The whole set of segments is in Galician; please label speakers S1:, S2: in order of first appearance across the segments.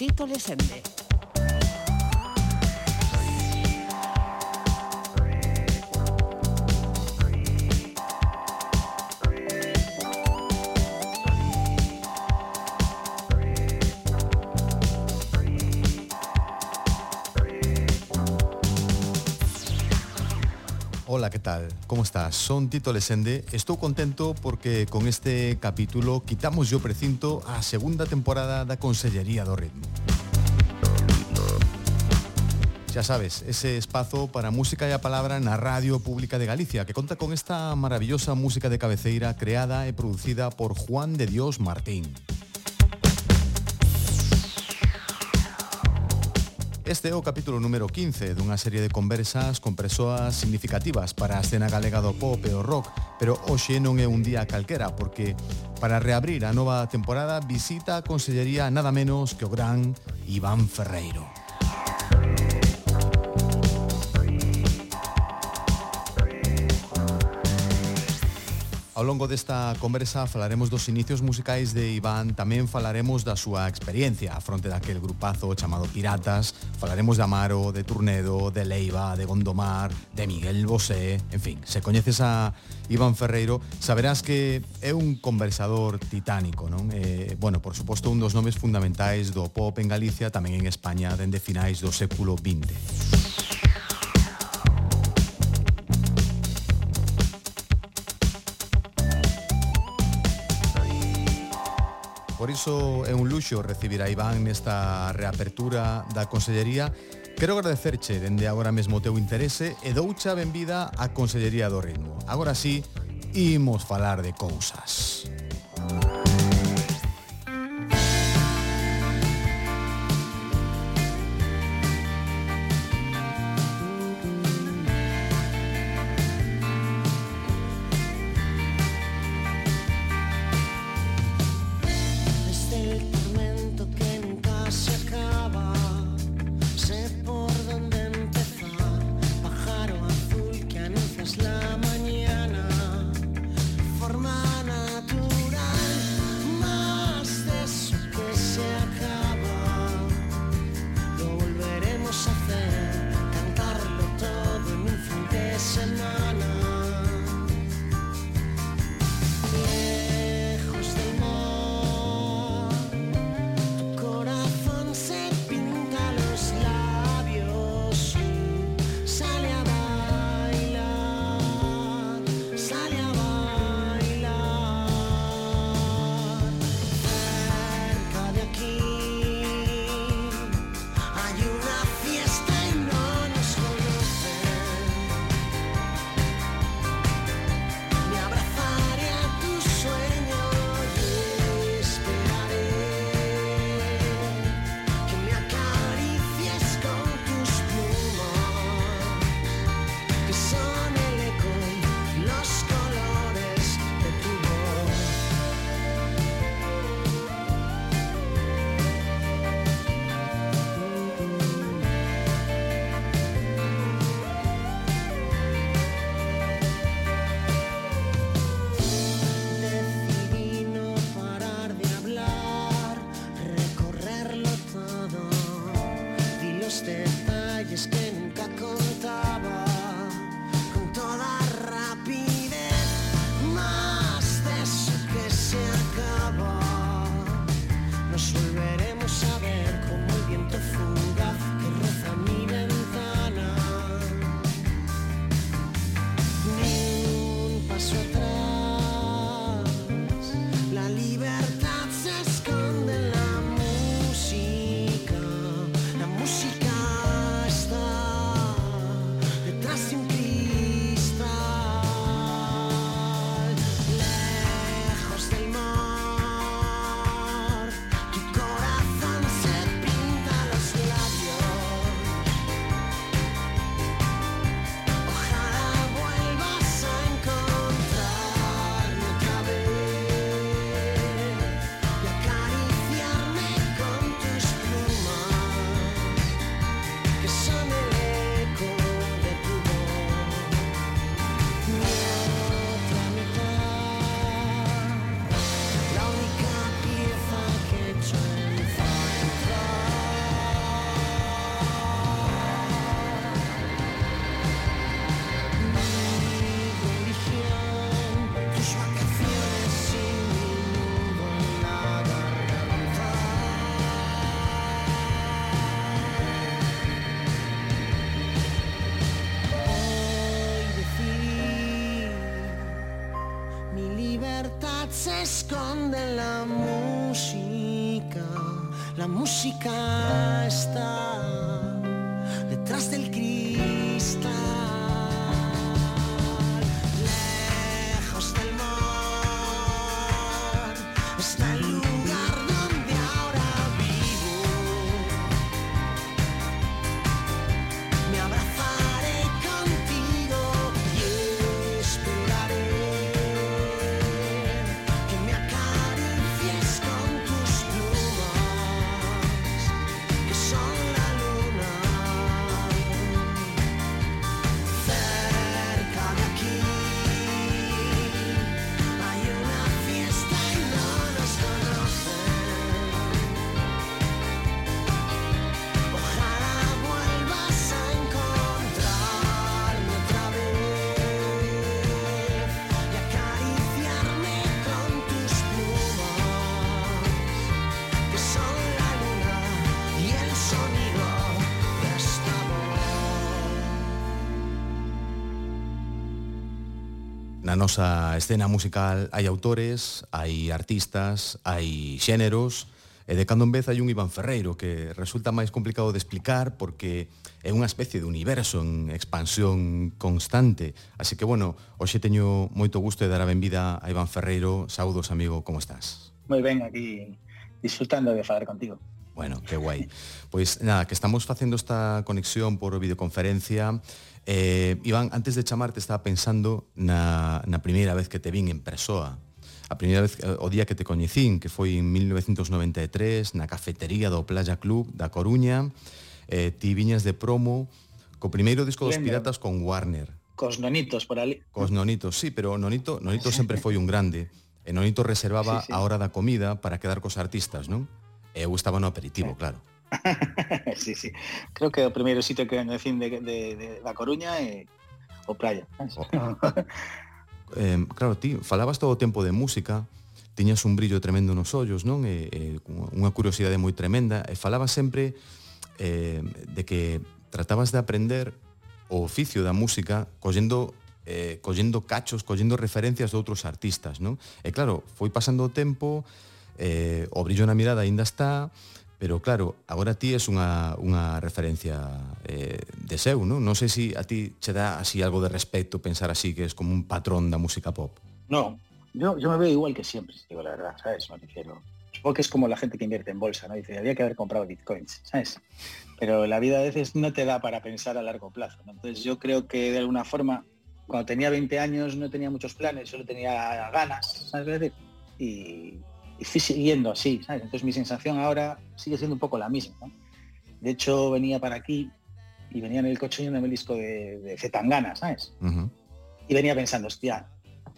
S1: Tito Lesende.
S2: Tal? ¿Cómo estás? Son Tito Lesende. Estou contento porque con este capítulo quitamos yo precinto a segunda temporada da Consellería do Ritmo. Xa sabes, ese espazo para música e a palabra na Radio Pública de Galicia, que conta con esta maravillosa música de cabeceira creada e producida por Juan de Dios Martín. Este é o capítulo número 15 dunha serie de conversas con persoas significativas para a escena galega do pop e o rock, pero hoxe non é un día calquera porque para reabrir a nova temporada visita a Consellería nada menos que o gran Iván Ferreiro. Ao longo desta conversa falaremos dos inicios musicais de Iván, tamén falaremos da súa experiencia a fronte daquel grupazo chamado Piratas, falaremos de Amaro, de Turnedo, de Leiva, de Gondomar, de Miguel Bosé, en fin, se coñeces a Iván Ferreiro, saberás que é un conversador titánico, non? Eh, bueno, por suposto, un dos nomes fundamentais do pop en Galicia, tamén en España, dende finais do século XX. Por iso é un luxo recibir a Iván nesta reapertura da Consellería. Quero agradecerche dende agora mesmo o teu interese e doucha benvida á Consellería do Ritmo. Agora sí, imos falar de cousas.
S3: Se esconde la música. La música
S2: nosa escena musical hai autores, hai artistas, hai xéneros, e de cando en vez hai un Iván Ferreiro que resulta máis complicado de explicar porque é unha especie de universo en expansión constante. Así que, bueno, hoxe teño moito gusto de dar a benvida a Iván Ferreiro. Saudos, amigo, como estás?
S4: Moi ben, aquí disfrutando de falar contigo.
S2: Bueno, qué guai. Pois nada, que estamos facendo esta conexión por videoconferencia. Eh, Iván, antes de chamarte estaba pensando na, na primeira vez que te vin en persoa. A primeira vez, eh, o día que te coñecín, que foi en 1993, na cafetería do Playa Club da Coruña, eh, ti viñas de promo co primeiro disco dos Piratas con Warner.
S4: Cos nonitos por ali.
S2: Cos nonitos, sí, pero Nonito, Nonito sempre foi un grande. E Nonito reservaba
S4: sí, sí.
S2: a hora da comida para quedar cos artistas, non? Eh, eu estaba no aperitivo, claro.
S4: sí, sí. Creo que o primeiro sitio que decín de, de, de da Coruña é o Praia. Oh.
S2: eh, claro, ti falabas todo o tempo de música, tiñas un brillo tremendo nos ollos, non? E, e unha curiosidade moi tremenda, e falabas sempre eh, de que tratabas de aprender o oficio da música collendo eh, collendo cachos, collendo referencias de outros artistas, non? E claro, foi pasando o tempo, eh, o brillo na mirada aínda está, pero claro, agora ti es unha, unha referencia eh, de seu, non? Non sei se si a ti che dá así algo de respecto pensar así que es como un patrón da música pop.
S4: No, yo, yo me veo igual que siempre, si digo la verdad, ¿sabes? Me refiero. Supongo que es como la gente que invierte en bolsa, ¿no? Dice, había que haber comprado bitcoins, ¿sabes? Pero la vida a veces no te da para pensar a largo plazo. Entonces yo creo que de alguna forma, cuando tenía 20 años no tenía muchos planes, solo tenía ganas, ¿sabes? Y, y fui siguiendo así, ¿sabes? Entonces mi sensación ahora sigue siendo un poco la misma, ¿no? De hecho, venía para aquí y venía en el coche yéndome el disco de, de Zetangana, ¿sabes?
S2: Uh -huh.
S4: y venía pensando, hostia,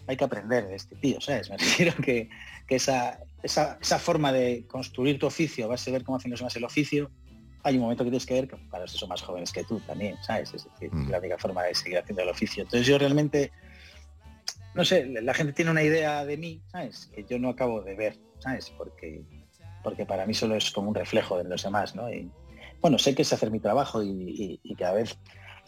S4: hay que aprender de este tío, ¿sabes? Me refiero que, que esa, esa, esa, forma de construir tu oficio, vas a ver cómo hacen los demás el oficio, hay un momento que tienes que ver que para los que son más jóvenes que tú también, ¿sabes? Es decir, mm. la única forma de seguir haciendo el oficio. Entonces yo realmente, no sé, la gente tiene una idea de mí, ¿sabes? Que yo no acabo de ver, ¿sabes? Porque, porque para mí solo es como un reflejo de los demás, ¿no? Y, bueno, sé que es hacer mi trabajo y, y, y cada vez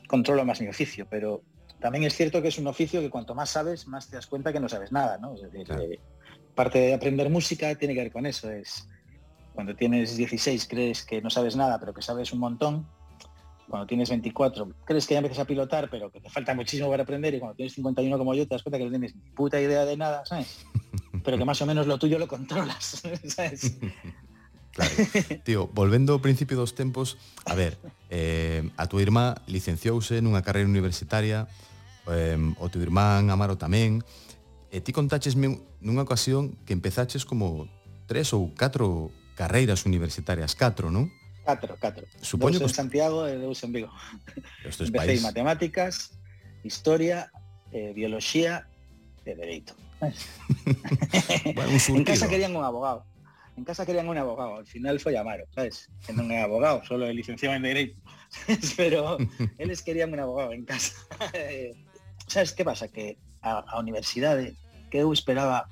S4: controlo más mi oficio, pero también es cierto que es un oficio que cuanto más sabes, más te das cuenta que no sabes nada, ¿no? Es decir, claro. eh, parte de aprender música tiene que ver con eso, es cuando tienes 16 crees que no sabes nada, pero que sabes un montón, cuando tienes 24 crees que ya empiezas a pilotar, pero que te falta muchísimo para aprender, y cuando tienes 51 como yo te das cuenta que no tienes ni puta idea de nada, ¿sabes? pero que más o menos lo tuyo lo controlas. ¿sabes?
S2: Claro. Tío, volvendo ao principio dos tempos, a ver, eh, a tua irmá licenciouse nunha carreira universitaria, eh, o teu irmán Amaro tamén, e ti contachesme nunha ocasión que empezaches como tres ou catro carreiras universitarias, catro, non?
S4: Catro, catro.
S2: Supoño
S4: dous que... en Santiago e dous en Vigo.
S2: Estes
S4: Empecé país. matemáticas, historia, eh, biología e dereito
S2: bueno, un
S4: en casa querían un abogado. En casa querían un abogado, al final foi Amaro, sabes? Que non é abogado, solo é licenciado en Dereito. Pero eles querían un abogado en casa. sabes que pasa? Que a, a universidade que eu esperaba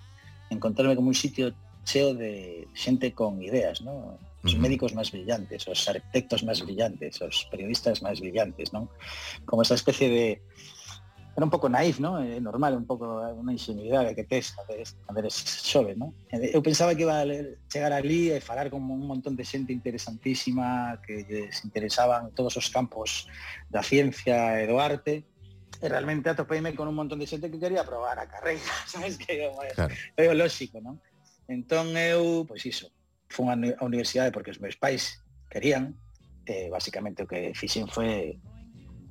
S4: encontrarme como un sitio cheo de xente con ideas, ¿no? Os uh -huh. médicos máis brillantes, os arquitectos máis brillantes, os periodistas máis brillantes, ¿no? Como esa especie de era un pouco naif, ¿no? É normal, un pouco unha ingenuidade que tes cando eres, cando eres xove, ¿no? Eh, eu pensaba que iba a chegar ali e falar con un montón de xente interesantísima que lles interesaban todos os campos da ciencia e do arte, e realmente atopeime con un montón de xente que quería probar a carreira, sabes que
S2: claro.
S4: é o lóxico, non? Entón eu, pois iso, fun á universidade porque os meus pais querían, eh, e basicamente o que fixen foi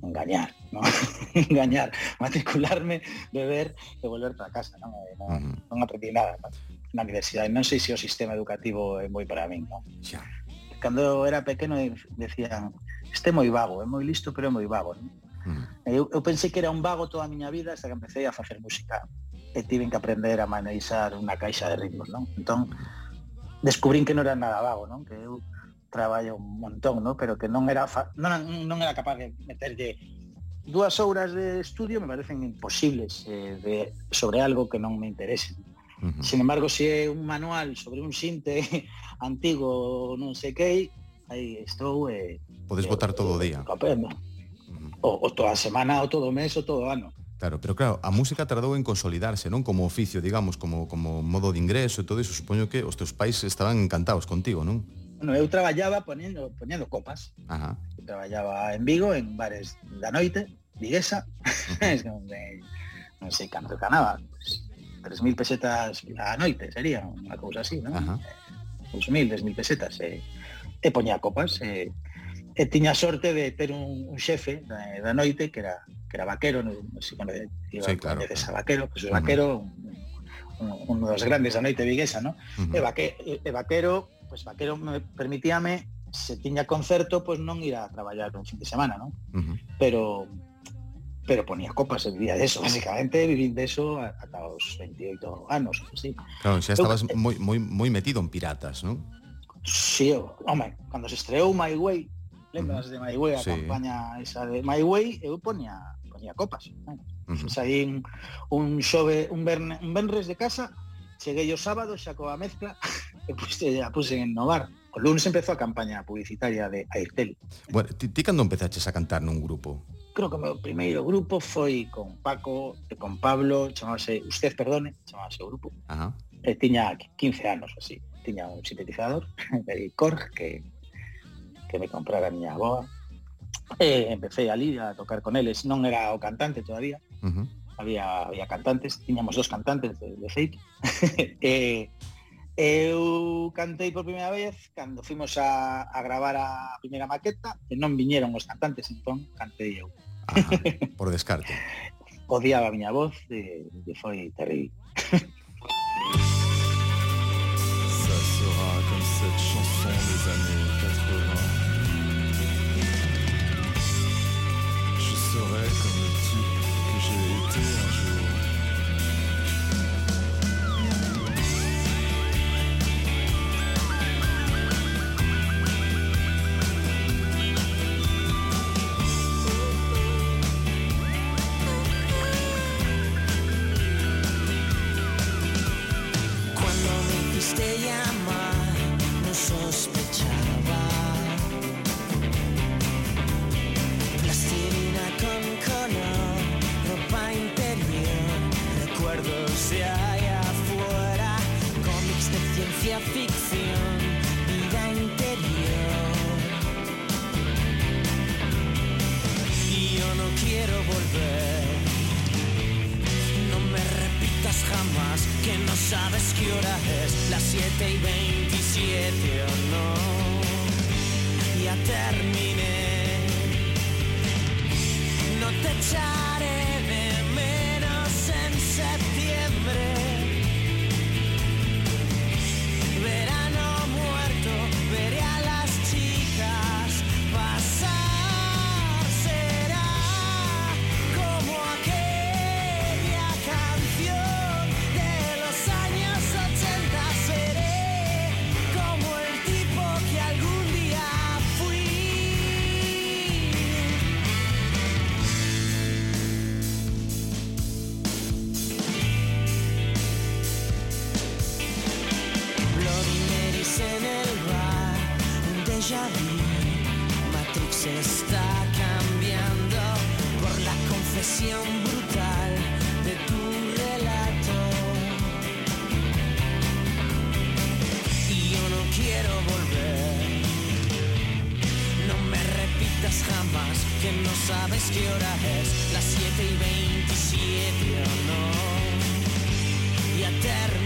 S4: engañar, ¿no? engañar, matricularme, beber y volver para casa. No, eh, no,
S2: uh -huh.
S4: non aprendí nada ¿no? na universidade. Non sei se o sistema educativo é moi para min. ¿no?
S2: Yeah.
S4: Cando era pequeno decían, este é moi vago, é moi listo, pero é moi vago. ¿no?
S2: Uh eh, -huh.
S4: eu, eu pensei que era un vago toda a miña vida hasta que empecé a facer música e tiven que aprender a manexar unha caixa de ritmos, non? Entón, descubrín que non era nada vago, non? Que eu traballo un montón, no? pero que non era fa... non, non era capaz de meterlle dúas horas de estudio me parecen imposibles eh, de, sobre algo que non me interese.
S2: Uh -huh.
S4: Sin embargo, se si é un manual sobre un sinte antigo, non sei que, aí estou... Eh,
S2: Podes eh, votar todo o día.
S4: Aprendo.
S2: Uh -huh.
S4: o, o toda a semana, o todo o mes, o todo o ano.
S2: Claro, pero claro, a música tardou en consolidarse, non? Como oficio, digamos, como, como modo de ingreso e todo iso. Supoño que os teus pais estaban encantados contigo, non?
S4: Bueno, eu traballaba poñendo poñendo copas.
S2: Ajá.
S4: Eu traballaba en Vigo, en bares da noite, viguesa, es onde, non sei canto ganaba, pues, 3.000 pesetas a noite sería unha cousa así, non?
S2: Ajá.
S4: 2.000, 3.000 pesetas. E, e poñía copas, e, e tiña sorte de ter un, un xefe da, da noite que era que era vaquero, non no sei como iba
S2: sí, claro.
S4: esa vaquero, que pues, vaquero un, un, un dos grandes da noite viguesa, ¿no?
S2: Uh -huh.
S4: e, vaque, e, e vaquero pois vaquero me permitíame se tiña concerto, pois non ir a traballar un fin de semana, non?
S2: Uh -huh.
S4: Pero pero ponía copas, e vivía de eso, basicamente, vivín de eso ata os 28 anos, sí.
S2: Claro, xa estabas
S4: eu,
S2: moi, moi, moi metido en piratas, non?
S4: Sí, home, cando se estreou My Way, lembras uh -huh. de My Way, a
S2: sí.
S4: campaña esa de My Way, eu ponía ponía copas. Non?
S2: Uh -huh.
S4: Saí un, un xove, un, verne, un venres de casa, cheguei o sábado xa coa mezcla, Eh, e puse, eh, a ah, puse en Novar. O lunes empezou a campaña publicitaria de Airtel.
S2: Bueno, ti, ti cando empezaches a cantar nun grupo?
S4: Creo que o meu primeiro grupo foi con Paco e con Pablo, chamase, usted perdone, chamase o grupo.
S2: Ajá.
S4: E tiña 15 anos así. Tiña un sintetizador de Korg que que me comprara a miña aboa. E empecé ali a tocar con eles, non era o cantante todavía.
S2: Uh -huh.
S4: Había había cantantes, tiñamos dos cantantes de, de feito. e Eu cantei por primeira vez cando fomos a, a gravar a primeira maqueta e non viñeron os cantantes, entón cantei eu.
S2: Ah, por descarte.
S4: Odiaba a miña voz e, e foi terrible.
S3: sabes qué hora es, las 7 y 27 o no. Ya terminé. No te echaré que no sabes qué hora es, las 7 y 27 o no. Ya terminé,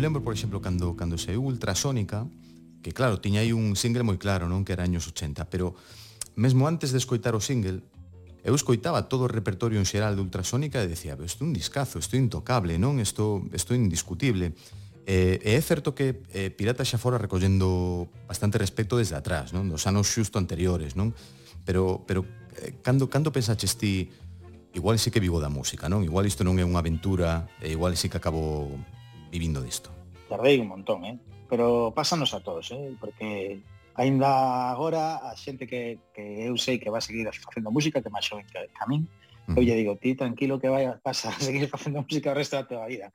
S2: lembro, por exemplo, cando, cando saiu Ultrasónica, que claro, tiña aí un single moi claro, non? Que era años 80, pero mesmo antes de escoitar o single, eu escoitaba todo o repertorio en xeral de Ultrasónica e decía, isto é un discazo, isto é intocable, non? Isto, isto é indiscutible. E, e é certo que eh, Pirata xa fora recollendo bastante respecto desde atrás, non? Dos anos xusto anteriores, non? Pero, pero eh, cando, cando pensaches ti, igual sí que vivo da música, non? Igual isto non é unha aventura, e igual sí que acabo vivindo disto?
S4: Tardei un montón, eh? pero pásanos a todos, eh? porque aínda agora a xente que, que eu sei que vai seguir facendo música, que máis xoven que a min,
S2: mm.
S4: eu lle digo, ti tranquilo que vai, vas a seguir facendo música o resto da tua vida.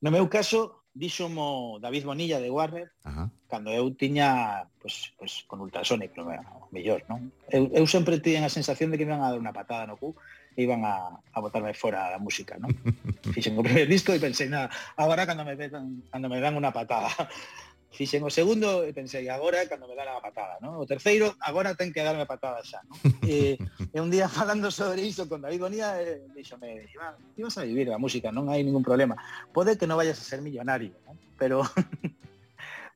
S4: No meu caso, díxomo David Bonilla de Warner,
S2: Ajá.
S4: cando eu tiña, pues, pues, con Ultrasonic, no mellor, non? Eu, eu sempre tiña a sensación de que me iban a dar unha patada no cu, iban a, a botarme fora a música, ¿no? Fixen o primeiro disco e pensei, na, agora cando me, dan, cando me dan unha patada. Fixen o segundo e pensei, agora cando me dan a patada, ¿no? O terceiro, agora ten que darme patada xa, ¿no? E, e un día falando sobre iso con David Bonía, eh, díxome, Iván, ti vas a vivir da música, non hai ningún problema. Pode que non vayas a ser millonario, ¿no? pero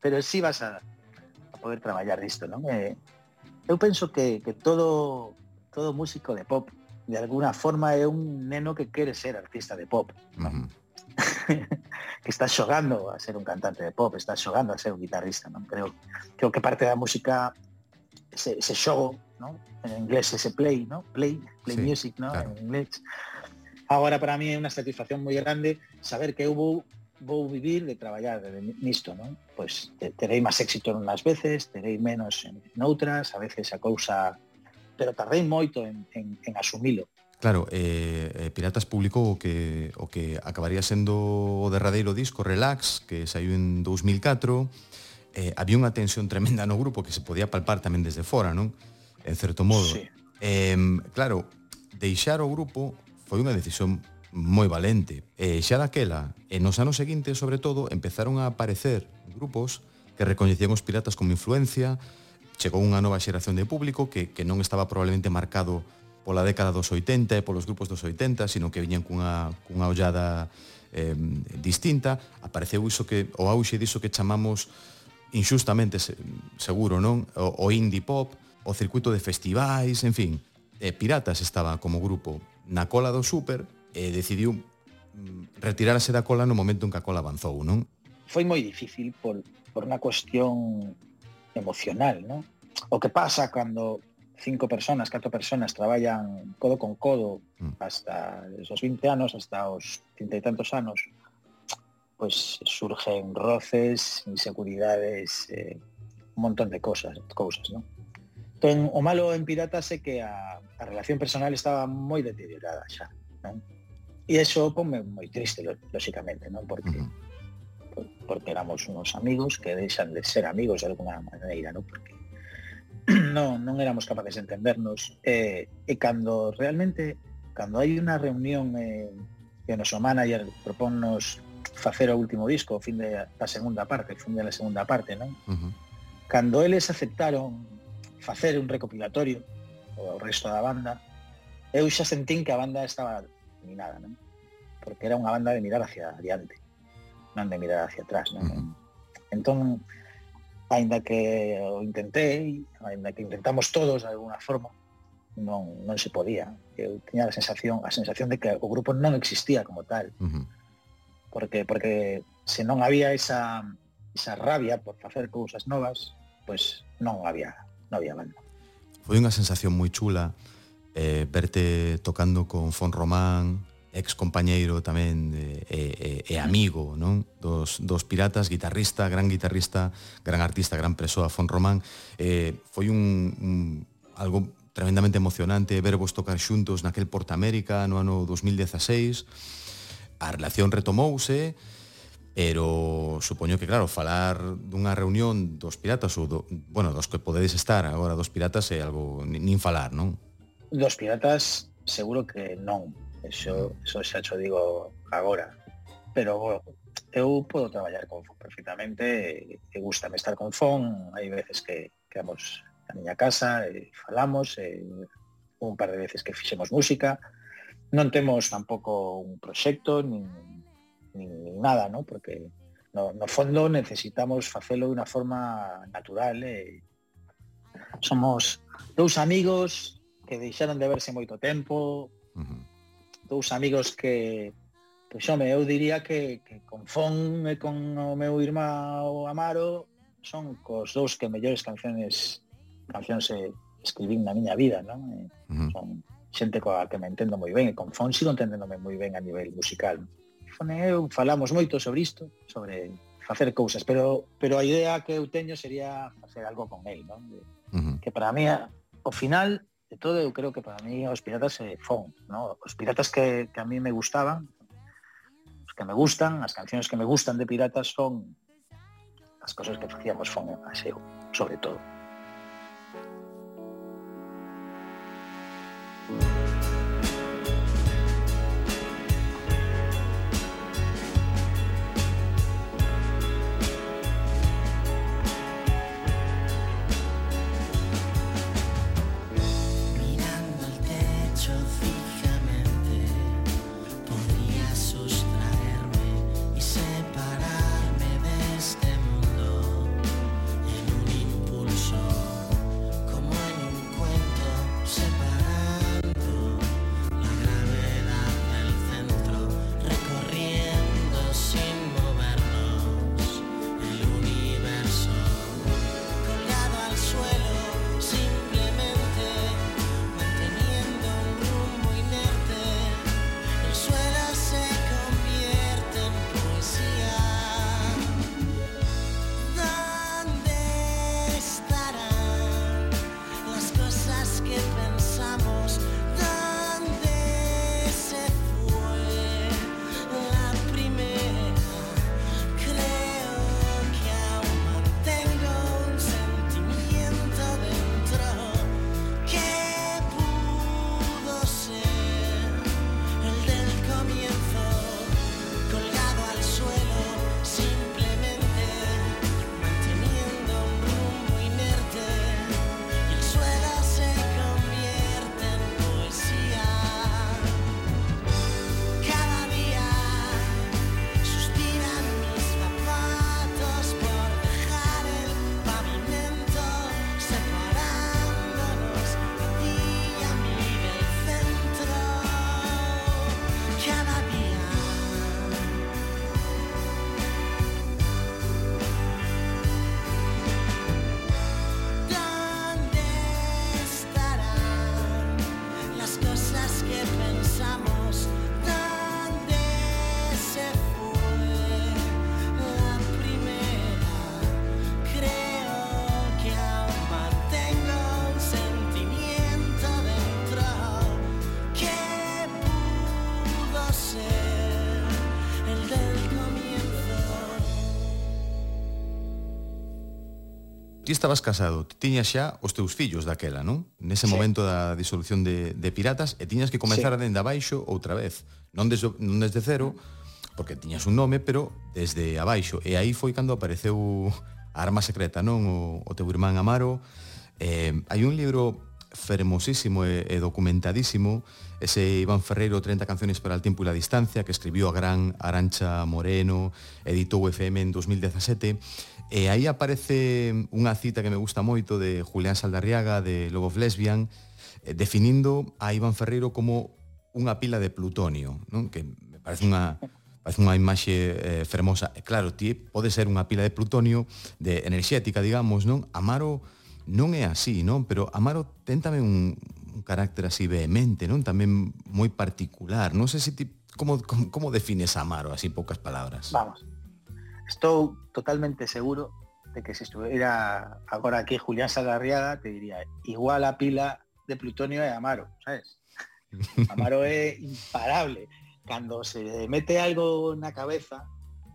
S4: pero si sí vas a, a poder traballar disto, non? E, eh, eu penso que, que todo todo músico de pop de alguna forma é un neno que quere ser artista de pop.
S2: Uh
S4: que está xogando a ser un cantante de pop, está xogando a ser un guitarrista, non? Creo, creo que parte da música ese, ese xogo, non? En inglés ese play, non? Play, play
S2: sí,
S4: music, non?
S2: Claro.
S4: En inglés. Agora para mí é unha satisfacción moi grande saber que eu vou vou vivir de traballar de nisto, non? Pois terei máis éxito unhas veces, terei menos en outras, a veces a cousa pero tardei moito en, en, en asumilo.
S2: Claro, eh, eh, Piratas publicou o que, o que acabaría sendo o derradeiro disco Relax, que saiu en 2004, eh, había unha tensión tremenda no grupo que se podía palpar tamén desde fora, non? En certo modo.
S4: Sí.
S2: Eh, claro, deixar o grupo foi unha decisión moi valente. E eh, xa daquela, e nos anos seguintes, sobre todo, empezaron a aparecer grupos que recoñecían os piratas como influencia, chegou unha nova xeración de público que, que non estaba probablemente marcado pola década dos 80 e polos grupos dos 80, sino que viñan cunha, cunha ollada eh, distinta, apareceu iso que o auxe diso que chamamos inxustamente seguro, non? O, o indie pop, o circuito de festivais, en fin, eh, Piratas estaba como grupo na cola do Super e eh, decidiu mm, retirarse da cola no momento en que a cola avanzou, non?
S4: Foi moi difícil por, por unha cuestión emocional, ¿no? O que pasa cando cinco personas, catro personas traballan codo con codo
S2: mm.
S4: hasta esos 20 anos, hasta os 30 e tantos anos, pues surgen roces, inseguridades, eh, un montón de cosas, cousas, ¿no? Entón, o malo en Piratas é que a, a relación personal estaba moi deteriorada xa, non? E iso ponme moi triste, lóxicamente, non? Porque
S2: uh
S4: -huh porque éramos unos amigos que deixan de ser amigos de alguna maneira, ¿no? Porque non, non éramos capaces de entendernos eh, e cando realmente cando hai unha reunión eh, que o noso manager proponnos facer o último disco, o fin de da segunda parte, o fin de la segunda parte, non?
S2: Uh -huh.
S4: Cando eles aceptaron facer un recopilatorio o resto da banda, eu xa sentín que a banda estaba terminada, non? Porque era unha banda de mirar hacia adiante non de mirar hacia atrás, non? Uh -huh. Entón, aínda que o intentei, aínda que intentamos todos de alguna forma, non, non se podía. Eu tiña a sensación, a sensación de que o grupo non existía como tal.
S2: Uh -huh.
S4: Porque porque se non había esa esa rabia por facer cousas novas, pois pues non había, non había banda.
S2: Foi unha sensación moi chula eh, verte tocando con Fon Román, ex compañeiro tamén de, e, e, e amigo non? Dos, dos piratas, guitarrista, gran guitarrista, gran artista, gran presoa, Fon Román. Eh, foi un, un algo tremendamente emocionante vervos tocar xuntos naquel Porta América no ano 2016. A relación retomouse, pero supoño que claro, falar dunha reunión dos piratas ou do, bueno, dos que podedes estar agora dos piratas é algo nin falar, non?
S4: Dos piratas seguro que non, Eso, eso xa xo digo agora. Pero eu podo traballar con fón perfectamente, e gustame estar con fón, hai veces que quedamos na miña casa e falamos, e eh, un par de veces que fixemos música. Non temos tampouco un proxecto, nin, nin nada, ¿no? porque no, no fondo necesitamos facelo de unha forma natural. e Somos dous amigos que deixaron de verse moito tempo, uh -huh dous amigos que pois home, eu diría que, que con Fon e con o meu irmão Amaro son cos dous que mellores canciones cancións e escribín na miña vida, non? E uh -huh. Son xente coa que me entendo moi ben e con Fon sigo entendéndome moi ben a nivel musical. Fon e eu falamos moito sobre isto, sobre facer cousas, pero pero a idea que eu teño sería facer algo con el, non? De, uh -huh. Que para mí ao final de todo, eu creo que para mí os piratas se eh, fon, ¿no? Os piratas que, que a mí me gustaban, os que me gustan, as cancións que me gustan de piratas son as cosas que facíamos fon, aseo, sobre todo.
S2: ti estabas casado, tiñas xa os teus fillos daquela, non? Nese
S4: sí.
S2: momento da disolución de, de Piratas, e tiñas que comenzar
S4: sí.
S2: dende abaixo outra vez. Non desde, non desde cero, porque tiñas un nome, pero desde abaixo. E aí foi cando apareceu a arma secreta, non? O, o teu irmán Amaro. Eh, hai un libro fermosísimo e, e documentadísimo ese Iván Ferreiro 30 canciones para el tiempo y la distancia que escribió a gran Arancha Moreno editou FM en 2017 e aí aparece unha cita que me gusta moito de Julián Saldarriaga de Love of Lesbian eh, definindo a Iván Ferreiro como unha pila de plutonio non? que me parece unha parece unha imaxe eh, fermosa. E claro, ti pode ser unha pila de plutonio, de enerxética, digamos, non? Amaro non é así, non? Pero Amaro ten tamén un, un carácter así vehemente, non? Tamén moi particular. Non sei se ti como, como, como defines a Amaro, así en poucas palabras.
S4: Vamos. Estou totalmente seguro de que se estuviera agora aquí Julián Salarriaga, te diría, igual a pila de Plutonio é Amaro, sabes? Amaro é imparable. Cando se mete algo na cabeza,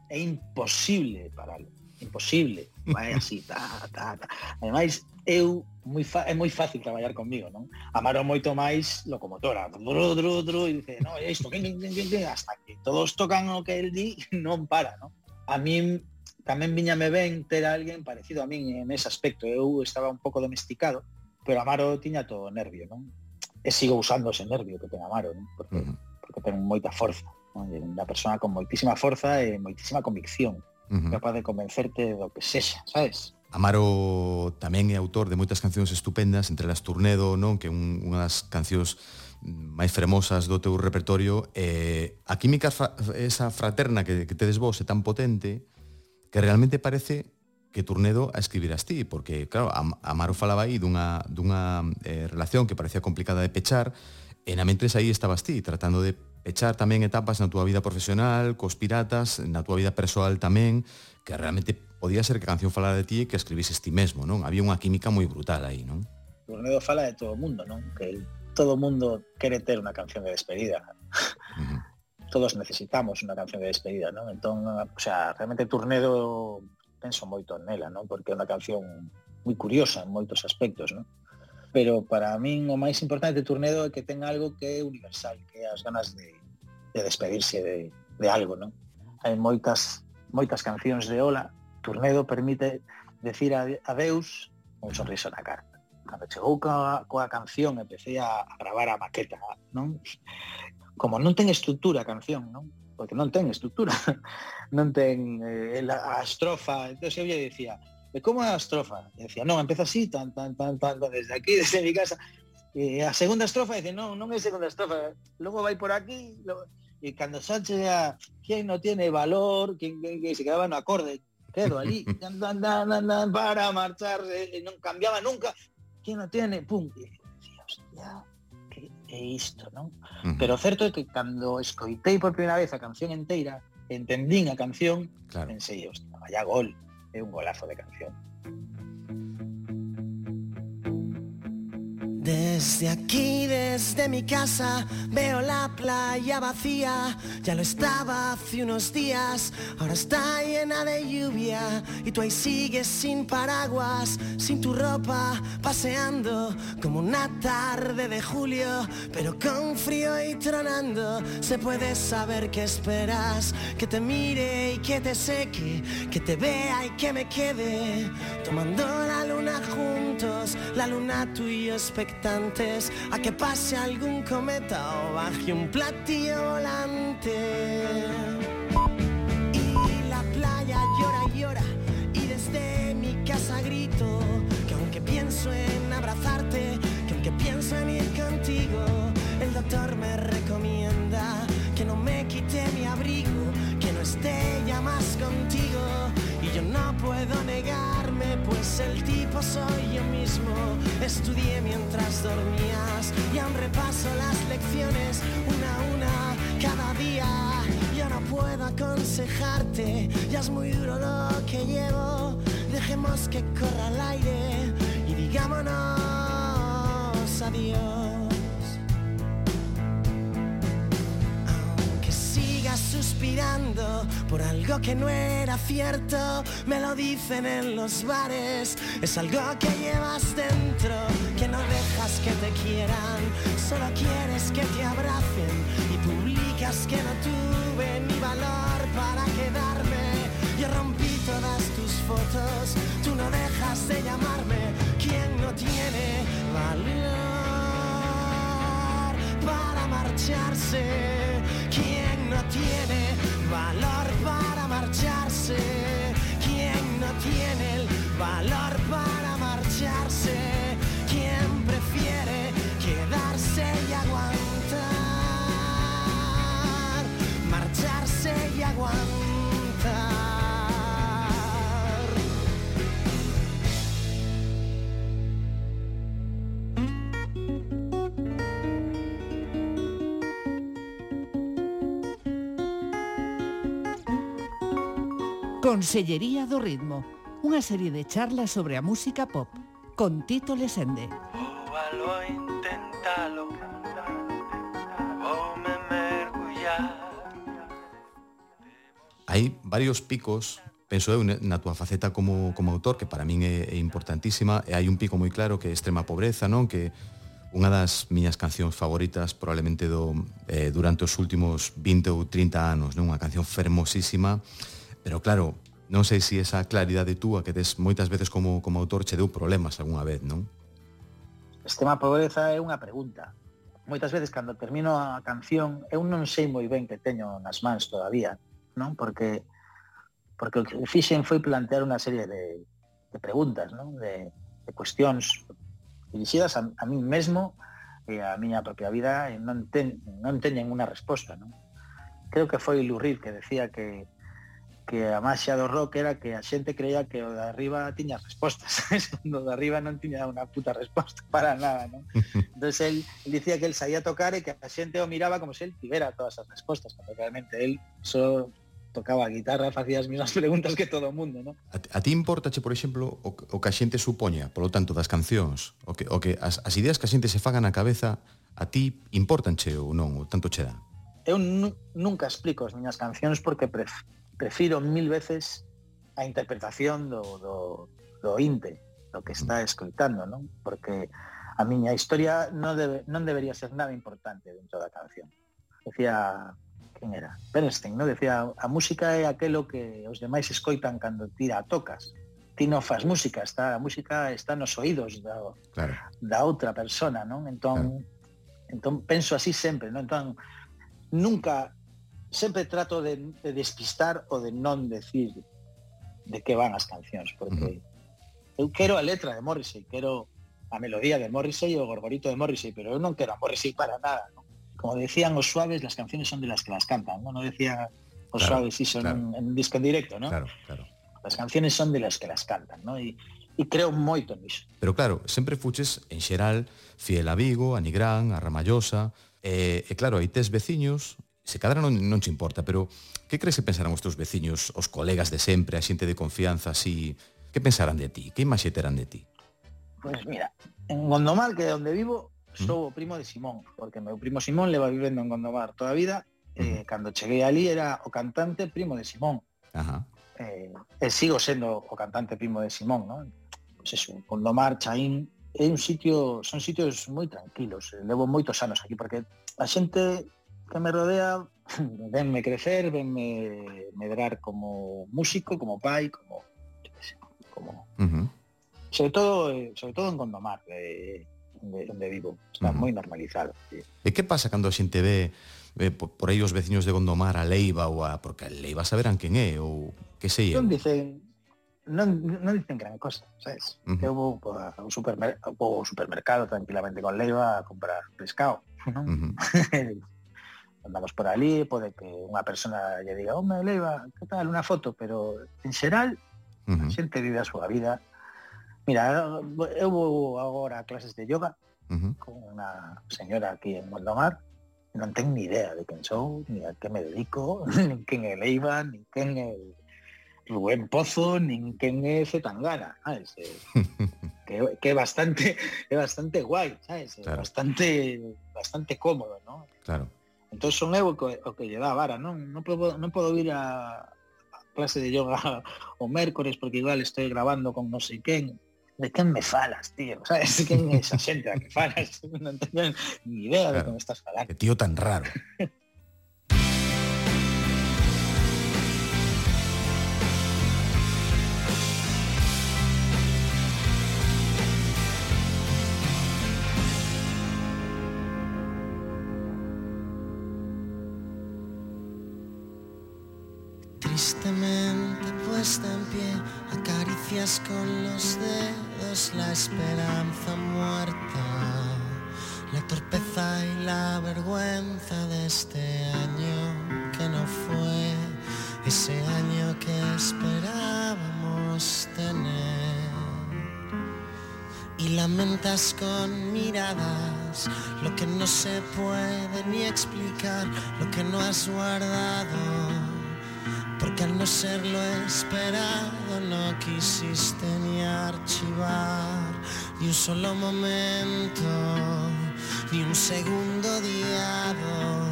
S4: é imposible paralo. Imposible. Vai así, ta, ta, ta. Ademais, eu moi fa, é moi fácil traballar comigo, non? Amaro moito máis locomotora, dru, dru, dru, e dice, no, isto, quen, que, que, que, hasta que todos tocan o que el di, non para, non? A min tamén viñame ben ter alguén parecido a min en ese aspecto. Eu estaba un pouco domesticado, pero Amaro tiña todo o nervio, non? E sigo usando ese nervio que ten Amaro, non? Porque,
S2: uh -huh.
S4: porque ten moita forza, non? É Unha persona con moitísima forza e moitísima convicción,
S2: uh -huh.
S4: capaz de convencerte do que sexa, sabes?
S2: Amaro tamén é autor de moitas cancións estupendas, entre las Turnedo, non? que é un, unha das cancións máis fremosas do teu repertorio. Eh, a química, fra esa fraterna que, que tedes vos é tan potente que realmente parece que Turnedo a escribirás ti, porque, claro, Amaro falaba aí dunha, dunha eh, relación que parecía complicada de pechar, e na mentres aí estabas ti, tratando de pechar tamén etapas na túa vida profesional, cos piratas, na túa vida persoal tamén, que realmente podía ser que a canción falara de ti e que escribises ti mesmo, non? Había unha química moi brutal aí, non?
S4: Tornedo fala de todo o mundo, non? Que el, todo o mundo quere ter unha canción de despedida.
S2: Uh -huh.
S4: Todos necesitamos unha canción de despedida, non? Entón, o sea, realmente Turnedo penso moito nela, non? Porque é unha canción moi curiosa en moitos aspectos, non? Pero para min o máis importante de Turnedo é que ten algo que é universal, que é as ganas de, de despedirse de, de algo, non? Hai moitas moitas cancións de Ola, Turnedo permite decir adeus un sorriso na cara. Cando chegou coa, coa canción, empecé a, a gravar a maqueta, non? Como non ten estrutura a canción, non? Porque non ten estrutura, non ten eh, a estrofa. Entón, eu lle dicía, de como é a estrofa? E decía, non, empeza así, tan, tan, tan, tan, desde aquí, desde mi casa. E a segunda estrofa, dice, non, non é segunda estrofa, logo vai por aquí, logo e cuando Sánchez ya, ¿quién no tiene valor? quen, quién, se quedaba en acorde? quedo allí, dan, dan, dan, para marchar, eh, no cambiaba nunca. quen no tiene? Pum. Hostia, que é isto, non?
S2: Uh
S4: -huh. Pero certo é que cando escoitei por primeira vez a canción inteira, entendín a canción,
S2: claro.
S4: pensei, hostia, vaya gol, é un golazo de canción.
S3: Desde aquí, desde mi casa, veo la playa vacía. Ya lo estaba hace unos días, ahora está llena de lluvia. Y tú ahí sigues sin paraguas, sin tu ropa, paseando como una tarde de julio. Pero con frío y tronando, se puede saber qué esperas. Que te mire y que te seque, que te vea y que me quede. Tomando la luna juntos, la luna tú y yo a que pase algún cometa o baje un platillo volante. Y la playa llora y llora y desde mi casa grito que aunque pienso en abrazarte, que aunque pienso en ir contigo, el doctor me recomienda que no me quite mi abrigo, que no esté ya más contigo. Y yo no puedo negarme, pues el tipo soy yo mismo. Estudié mientras dormías y aún repaso las lecciones una a una cada día. Yo no puedo aconsejarte, ya es muy duro lo que llevo. Dejemos que corra el aire y digámonos adiós. Suspirando por algo que no era cierto. Me lo dicen en los bares, es algo que llevas dentro, que no dejas que te quieran, solo quieres que te abracen y publicas que no tuve ni valor para quedarme. Yo rompí todas tus fotos, tú no dejas de llamarme. ¿Quién no tiene valor para marcharse? ¿Quién no tiene valor para marcharse? ¿Quién no tiene el valor para marcharse?
S1: Consellería do Ritmo, unha serie de charlas sobre a música pop, con Tito Lesende.
S3: Púbalo, intentalo, voume oh, mergullar.
S2: Hai varios picos penso eu na túa faceta como, como autor que para min é, é importantísima e hai un pico moi claro que é extrema pobreza non que unha das miñas cancións favoritas probablemente do, eh, durante os últimos 20 ou 30 anos non unha canción fermosísima Pero claro, non sei se esa claridade túa que tes moitas veces como, como autor che deu problemas algunha vez, non?
S4: Este tema pobreza é unha pregunta. Moitas veces, cando termino a canción, eu non sei moi ben que teño nas mans todavía, non? Porque porque o que fixen foi plantear unha serie de, de preguntas, non? De, de cuestións dirixidas a, a mí mesmo e a miña propia vida e non, ten, non teñen unha resposta, non? Creo que foi Lou Reed que decía que que a maxia do rock era que a xente creía que o de arriba tiña respostas, o de arriba non tiña unha puta resposta para nada, non? Entón, el, dicía que el saía tocar e que a xente o miraba como se el tivera todas as respostas, porque realmente el só tocaba a guitarra, facía as mesmas preguntas que todo o mundo, non?
S2: A, a ti importache, por exemplo, o, o que a xente supoña, polo tanto, das cancións, o que, o que as, as ideas que a xente se fagan na cabeza, a ti importanche ou non, ou tanto che dá?
S4: Eu nunca explico as miñas cancións porque pref prefiro mil veces a interpretación do, do, do inte, do que está mm. escoitando, non? Porque a miña historia non, debe, non debería ser nada importante dentro da canción. Decía, quen era? Bernstein, non? Decía, a música é aquelo que os demais escoitan cando tira a tocas. Ti non faz música, está, a música está nos oídos da,
S2: claro.
S4: da outra persona, non? Entón, claro. entón penso así sempre, non? Entón, nunca sempre trato de, de despistar o de non decir de que van as cancións, porque uh -huh. eu quero a letra de Morrissey, quero a melodía de Morrissey e o gorgorito de Morrissey, pero eu non quero a Morrissey para nada, ¿no? Como decían os suaves, las canciones son de las que las cantan, non, no decía os
S2: claro,
S4: suaves iso
S2: claro.
S4: en, en disco en directo, ¿no?
S2: Claro, claro.
S4: Las canciones son de las que las cantan, ¿no? E e creo moito niso.
S2: Pero claro, sempre fuches en xeral fiel a Vigo, a Nigrán, a Ramallosa, e, eh, e claro, aí tes veciños se cadra non, non che importa, pero que crees que pensarán os teus veciños, os colegas de sempre, a xente de confianza, así, que pensarán de ti? Que imaxe terán de ti?
S4: Pois pues mira, en Gondomar, que é onde vivo, mm. sou o primo de Simón, porque meu primo Simón leva vivendo en Gondomar toda a vida, eh, cando cheguei ali era o cantante primo de Simón.
S2: Ajá.
S4: Eh, e sigo sendo o cantante primo de Simón, non? Pois eso, Gondomar, Chaín, é un sitio, son sitios moi tranquilos, levo moitos anos aquí, porque a xente que me rodea, venme crecer, venme medrar como músico, como pai, como... como
S2: uh -huh.
S4: sobre, todo, eh, sobre todo en Gondomar, eh, onde, onde vivo, está
S2: uh -huh.
S4: moi normalizado. Sí.
S2: E que pasa cando a xente ve eh, por, por aí os veciños de Gondomar a Leiva ou a... porque a Leiva saberán quen é ou que sei eu?
S4: Non dicen, non, non dicen gran cosa, sabes?
S2: Uh
S4: -huh. Eu vou ao, supermer, vou ao supermercado tranquilamente con Leiva a comprar pescado, non?
S2: Uh -huh
S4: andamos por ali, pode que unha persona lle diga, home, Leiva, que tal, unha foto, pero en xeral,
S2: uh -huh.
S4: a xente vive a súa vida. Mira, eu vou agora a clases de yoga
S2: uh -huh.
S4: con unha señora aquí en Mondomar, non ten ni idea de quen sou, ni a que me dedico, nin quen é Leiva, nin quen é Rubén Pozo, nin quen é Zetangana, sabes? Eh, que, que é bastante é bastante guai, sabes? Eh,
S2: claro.
S4: Bastante bastante cómodo, ¿no?
S2: Claro.
S4: Entón son eu o que, o que lle dá a vara, non, non, podo, non podo ir a, a clase de yoga o mércores porque igual estou grabando con non sei quen, de quen me falas, tío? Sabes, quen é esa xente a que falas? Non teño ni idea
S2: claro.
S4: de como estás falando.
S2: Que tío tan raro.
S3: La esperanza muerta, la torpeza y la vergüenza de este año que no fue ese año que esperábamos tener. Y lamentas con miradas lo que no se puede ni explicar, lo que no has guardado porque al no ser lo esperado no quisiste ni archivar ni un solo momento, ni un segundo odiado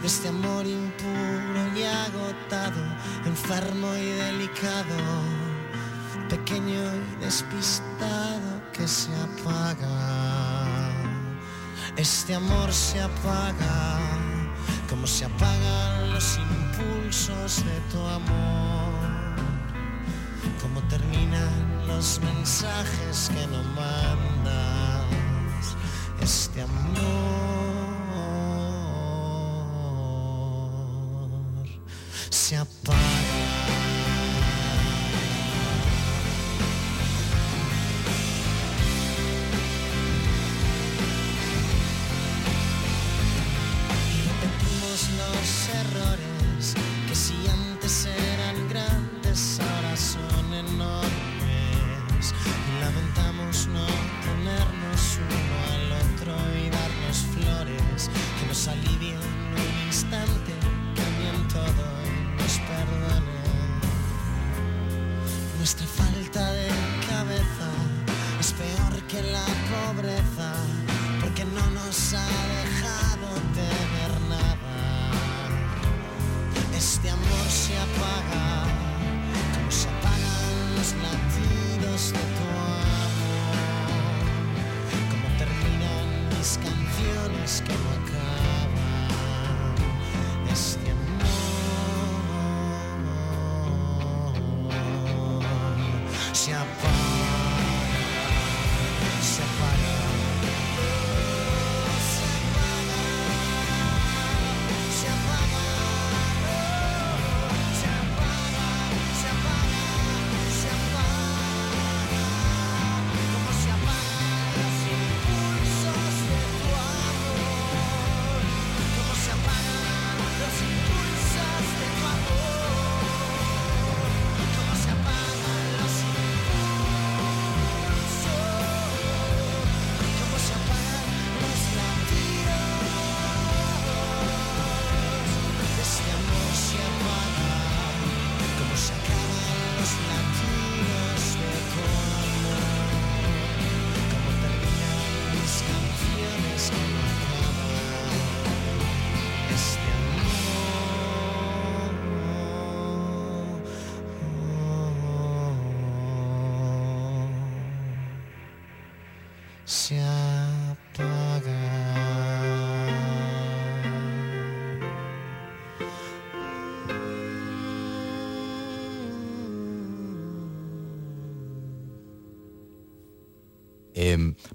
S3: de este amor impuro y agotado, enfermo y delicado, pequeño y despistado que se apaga. Este amor se apaga como se apagan los impulsos de tu amor, como terminan los mensajes que no mandas, este amor se apaga.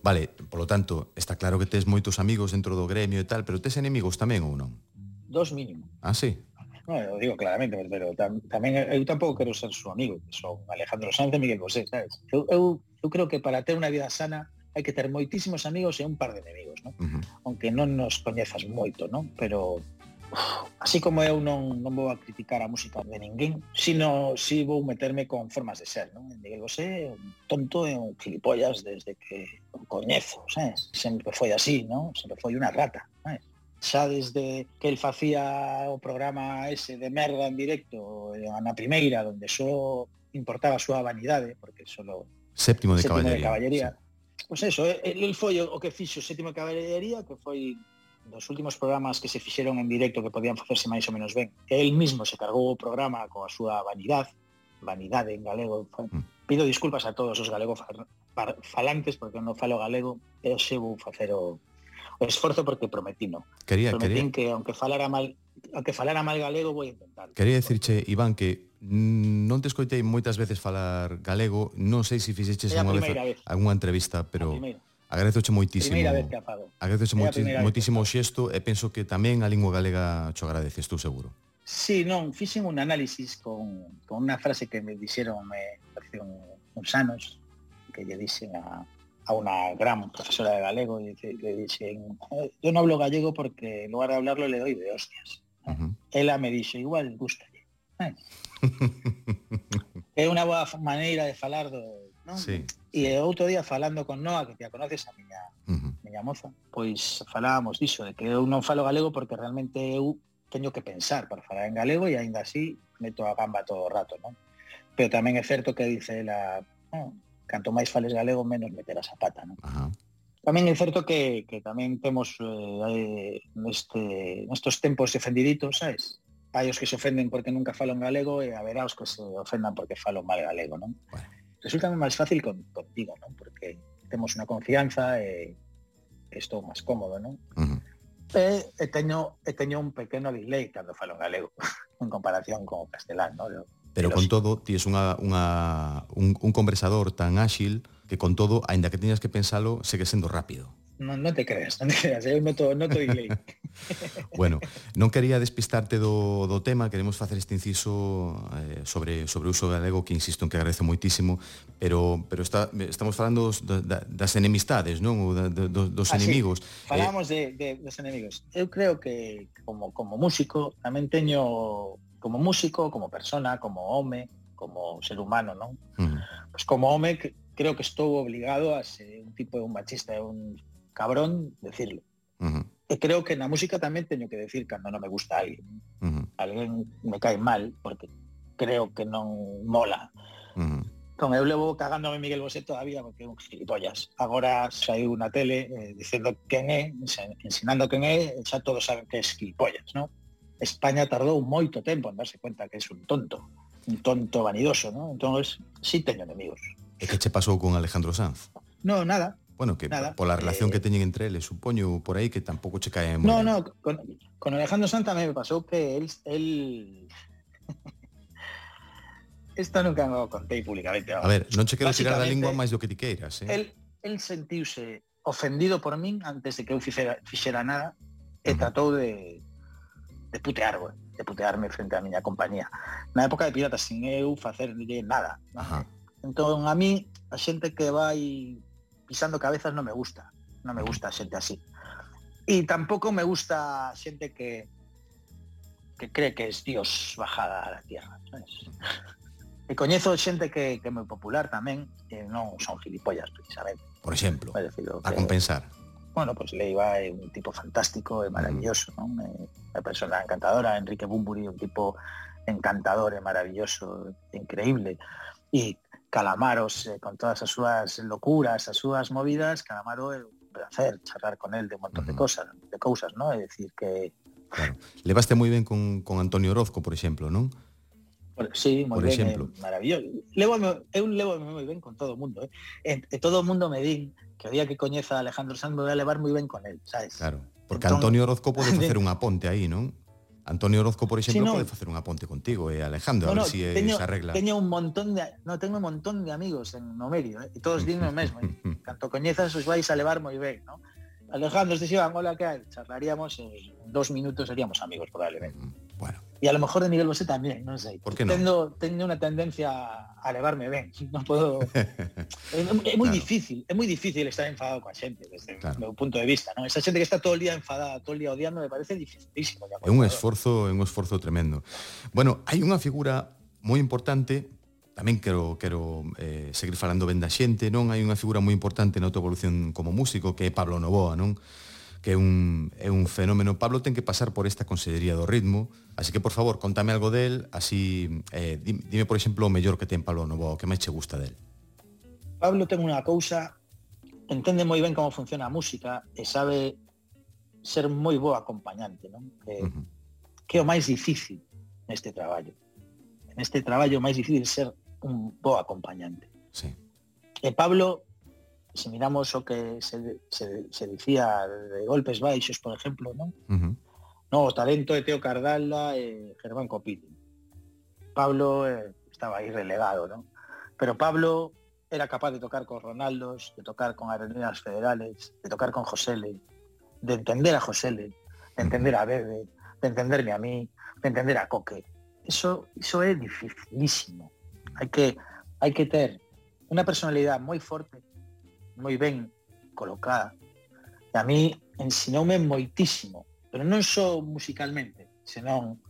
S2: Vale, polo tanto, está claro que tes moitos amigos dentro do gremio e tal, pero tes enemigos tamén ou non?
S4: Dos mínimo.
S2: Ah, sí?
S4: No, eu digo claramente, pero tam, tamén eu tampouco quero ser su amigo, que son Alejandro Sanz e Miguel Bosé, sabes? Eu, eu, eu creo que para ter unha vida sana hai que ter moitísimos amigos e un par de enemigos, non?
S2: Uh -huh.
S4: Aunque non nos coñezas moito, non? Pero así como eu non, non vou a criticar a música de ninguén, sino si vou meterme con formas de ser, non? Miguel Bosé é un tonto e un gilipollas desde que o coñezo, sabes? Sempre foi así, non? Sempre foi unha rata, sabes? xa desde que el facía o programa ese de merda en directo eh, na primeira, onde só importaba a súa vanidade, porque solo
S2: séptimo de
S4: séptimo
S2: caballería.
S4: De caballería. Sí. Pois pues eso, el, el foi o que fixo o séptimo de caballería, que foi dos últimos programas que se fixeron en directo que podían facerse máis ou menos ben, que el mismo se cargou o programa coa súa vanidade, vanidade en galego.
S2: Mm.
S4: Pido disculpas a todos os galego falantes porque non falo galego, pero se vou facer o, o esforzo porque prometino.
S2: Quería,
S4: prometín
S2: quería...
S4: que aunque falara mal aunque falara mal galego vou intentar.
S2: Quería dicirche, Iván, que non te escoitei moitas veces falar galego, non sei se fixeches unha vez,
S4: vez
S2: algunha entrevista, pero Agradezoche moitísimo.
S4: Primeira vez que a fago.
S2: Agradezoche moiti, moitísimo o xesto e penso que tamén a lingua galega cho agradece, estou seguro.
S4: Sí, non, fixen un análisis con, con unha frase que me dixeron me, hace un, uns anos que lle dixen a, a unha gran profesora de galego e que le dixen yo non hablo gallego porque en lugar de hablarlo le doy de hostias.
S2: Uh -huh.
S4: Ela me dixo, igual, gusta. Eh? é unha boa maneira de falar do... Non?
S2: Sí.
S4: E outro día falando con Noa, que te a conoces, a miña,
S2: uh -huh.
S4: miña moza, pois falábamos diso, de que eu non falo galego porque realmente eu teño que pensar para falar en galego e aínda así meto a gamba todo o rato, non? Pero tamén é certo que dice ela, oh, canto máis fales galego, menos meterás a pata, non?
S2: Uh -huh.
S4: Tamén é certo que, que tamén temos eh, neste, nestos tempos defendiditos, sabes? Hai os que se ofenden porque nunca falo en galego e haberá os que se ofendan porque falo mal galego, non?
S2: Bueno
S4: resulta máis fácil con, contigo, non? Porque temos unha confianza e estou máis cómodo, non?
S2: Uh -huh.
S4: E, e, teño, e teño un pequeno delay cando falo galego en comparación con o castelán, non?
S2: Pero con todo, ti es unha, unha, un, un conversador tan áxil que con todo, aínda que teñas que pensalo, segue sendo rápido
S4: non, non te creas, non te creas, ¿eh? eu noto, noto delay.
S2: bueno, non quería despistarte do, do tema, queremos facer este inciso eh, sobre sobre o uso galego que insisto en que agradezo moitísimo, pero pero está, estamos falando dos, da, das enemistades, non, ou da, dos, dos
S4: ah, enemigos. Sí.
S2: Falamos
S4: eh, de, de dos enemigos. Eu creo que como como músico tamén teño como músico, como persona, como home, como ser humano, non?
S2: Uh -huh.
S4: Pois pues como home creo que estou obligado a ser un tipo de un machista, un cabrón decirlo.
S2: Uh -huh.
S4: E creo que na música tamén teño que decir cando non me gusta alguén.
S2: Uh -huh.
S4: Alguén me cae mal porque creo que non mola.
S2: Uh -huh.
S4: Con eu levo cagándome Miguel Bosé todavía porque é un gilipollas. Agora saiu na tele eh, dicendo quen é, ensinando quen é, xa todos saben que é gilipollas, non? España tardou moito tempo en darse cuenta que é un tonto, un tonto vanidoso, non? Entón, sí teño enemigos.
S2: E que che pasou con Alejandro Sanz?
S4: No, nada,
S2: Bueno, que
S4: Nada,
S2: pola eh, relación
S4: eh,
S2: que teñen entre eles, supoño por aí que tampouco che cae moi.
S4: No, no, con, con Alejandro Sanz tamén me pasou que el el Esta nunca me o contei publicamente. Vamos.
S2: A ver, non che quero tirar da lingua máis do que ti queiras, eh?
S4: El, el sentiuse ofendido por min antes de que eu fixera, fixera nada e
S2: uh -huh.
S4: tratou de, de putearme, de putearme frente á miña compañía. Na época de Piratas, sin eu facerlle nada.
S2: Ajá.
S4: Entón, a mí, a xente que vai pisando cabezas no me gusta, no me gusta xente así. E tampouco me gusta xente que, que cree que es Dios bajada a la tierra. ¿sabes? E coñezo xente que, que é moi popular tamén, que non son gilipollas precisamente.
S2: Por exemplo, a
S4: que,
S2: compensar.
S4: Bueno, pois pues, Leiva é un tipo fantástico e mm. maravilloso, mm. non? É unha persona encantadora, Enrique Bumburi un tipo encantador e maravilloso, increíble. E Calamaros, eh, con todas as súas locuras, as súas movidas, Calamaro é un placer charlar con el de un montón uh
S2: -huh.
S4: de cosas, de cousas, non? É dicir que...
S2: Claro. Levaste moi ben con, con Antonio Orozco, por exemplo, non?
S4: Bueno, sí, moi
S2: por
S4: ben,
S2: exemplo.
S4: Eh, maravilloso. Levo, eu levo moi ben con todo o mundo, eh? E, e todo o mundo me din que o día que coñeza a Alejandro Sanz me voy a levar moi ben con el, sabes?
S2: Claro, porque
S4: entón,
S2: Antonio Orozco pode facer unha ponte aí, non? Antonio Orozco, por exemplo,
S4: sí, no.
S2: pode facer unha ponte contigo, eh, Alejandro, no, a ver si eh,
S4: teño,
S2: se arregla.
S4: Teño un montón de, no, tengo un montón de amigos en no medio, eh, e todos din o mesmo. Eh, canto coñezas os vais a levar moi ben, ¿no? Alejandro, este Iván, hola, que hai? Charlaríamos, eh, dos minutos seríamos amigos, probablemente.
S2: Mm.
S4: Y a lo mejor de Miguel Bosé también, no sé.
S2: ¿Por qué no?
S4: Tengo, tengo una tendencia a elevarme, ven, no puedo... es, es, muy
S2: claro.
S4: difícil, es muy difícil estar enfadado con la gente, desde
S2: claro.
S4: mi punto de vista, ¿no? Esa gente que está todo el día enfadada, todo el día odiando, me parece dificilísimo.
S2: Es un esfuerzo, un esfuerzo tremendo. Bueno, hai unha figura moi importante tamén quero, quero eh, seguir falando ben da xente, non? Hai unha figura moi importante na autoevolución como músico que é Pablo Novoa, non? que é un, é un fenómeno. Pablo ten que pasar por esta Consellería do Ritmo, así que, por favor, contame algo del, así, eh, dime, dime, por exemplo, o mellor que ten Pablo Novoa, o que máis che gusta del.
S4: Pablo ten unha cousa, entende moi ben como funciona a música e sabe ser moi bo acompañante, non? Que,
S2: uh -huh.
S4: que é o máis difícil neste traballo. Neste traballo o máis difícil ser un bo acompañante.
S2: Sí.
S4: E Pablo se miramos o que se, se, se dicía de golpes baixos, por exemplo, non?
S2: Uh -huh.
S4: No, o talento de Teo Cardalla e eh, Germán Copini. Pablo eh, estaba aí relegado, non? Pero Pablo era capaz de tocar con Ronaldos, de tocar con Aerolíneas Federales, de tocar con Josele, de entender a Josele, de entender a Bebe, de entenderme a mí, de entender a Coque. Eso, eso é dificilísimo. Hai que, hai que ter unha personalidade moi forte moi ben colocada. E a mí ensinoume moitísimo, pero non só musicalmente, senón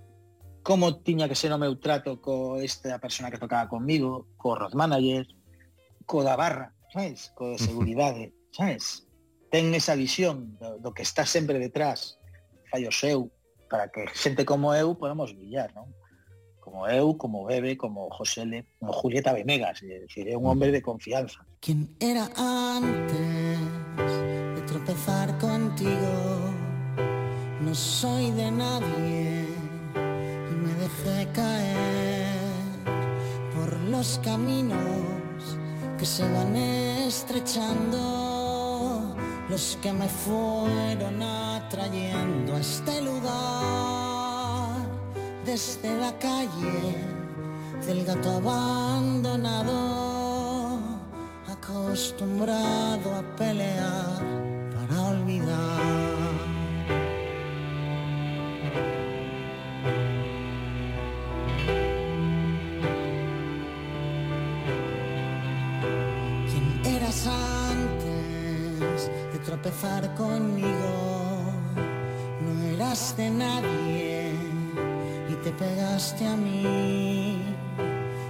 S4: como tiña que ser o meu trato co esta persona que tocaba comigo, co road manager, co da barra, sabes? Co de seguridade, sabes? Ten esa visión do, do que está sempre detrás, fai o seu, para que xente como eu podamos brillar, non? Como eu, como Bebe, como Josele, como Julieta Venegas, é dicir, é un hombre de confianza.
S3: ¿Quién era antes de tropezar contigo? No soy de nadie y me dejé caer por los caminos que se van estrechando, los que me fueron atrayendo a este lugar desde la calle del gato abandonado, acostumbrado a pelear para olvidar. ¿Quién eras antes de tropezar conmigo? No eras de nadie y te pegaste a mí.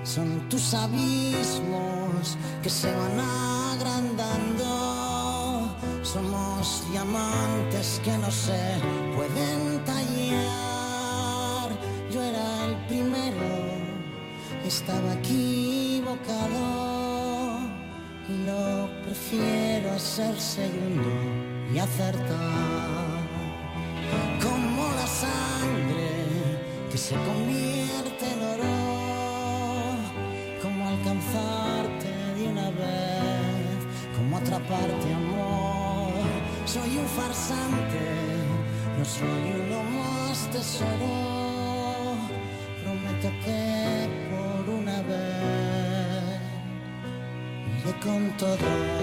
S3: Son tus abismos que se van agrandando. Somos diamantes que no se pueden tallar. Yo era el primero, estaba equivocado lo prefiero ser segundo y acertar. Como la sangre que se convierte en oro, como vez, como atraparte amor. Soy un farsante, no soy uno más tesoro. Prometo que por una vez iré con todo.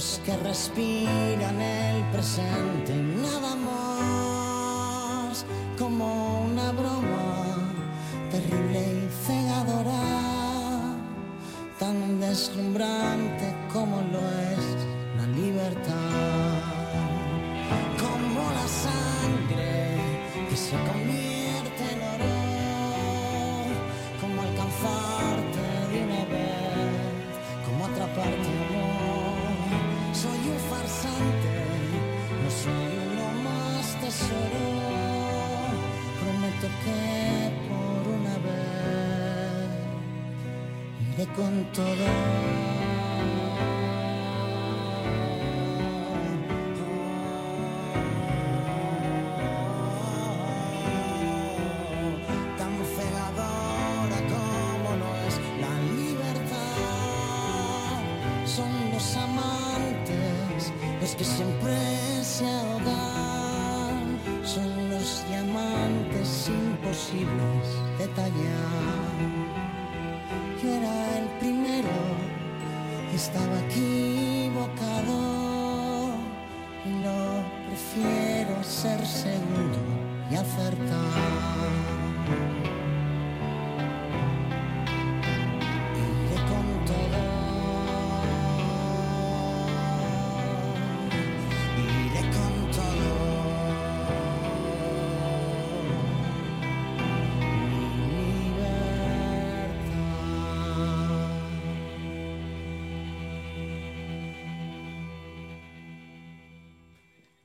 S3: Que respiran el presente. Nada más, como una broma terrible y cegadora, tan deslumbrante como lo es con todo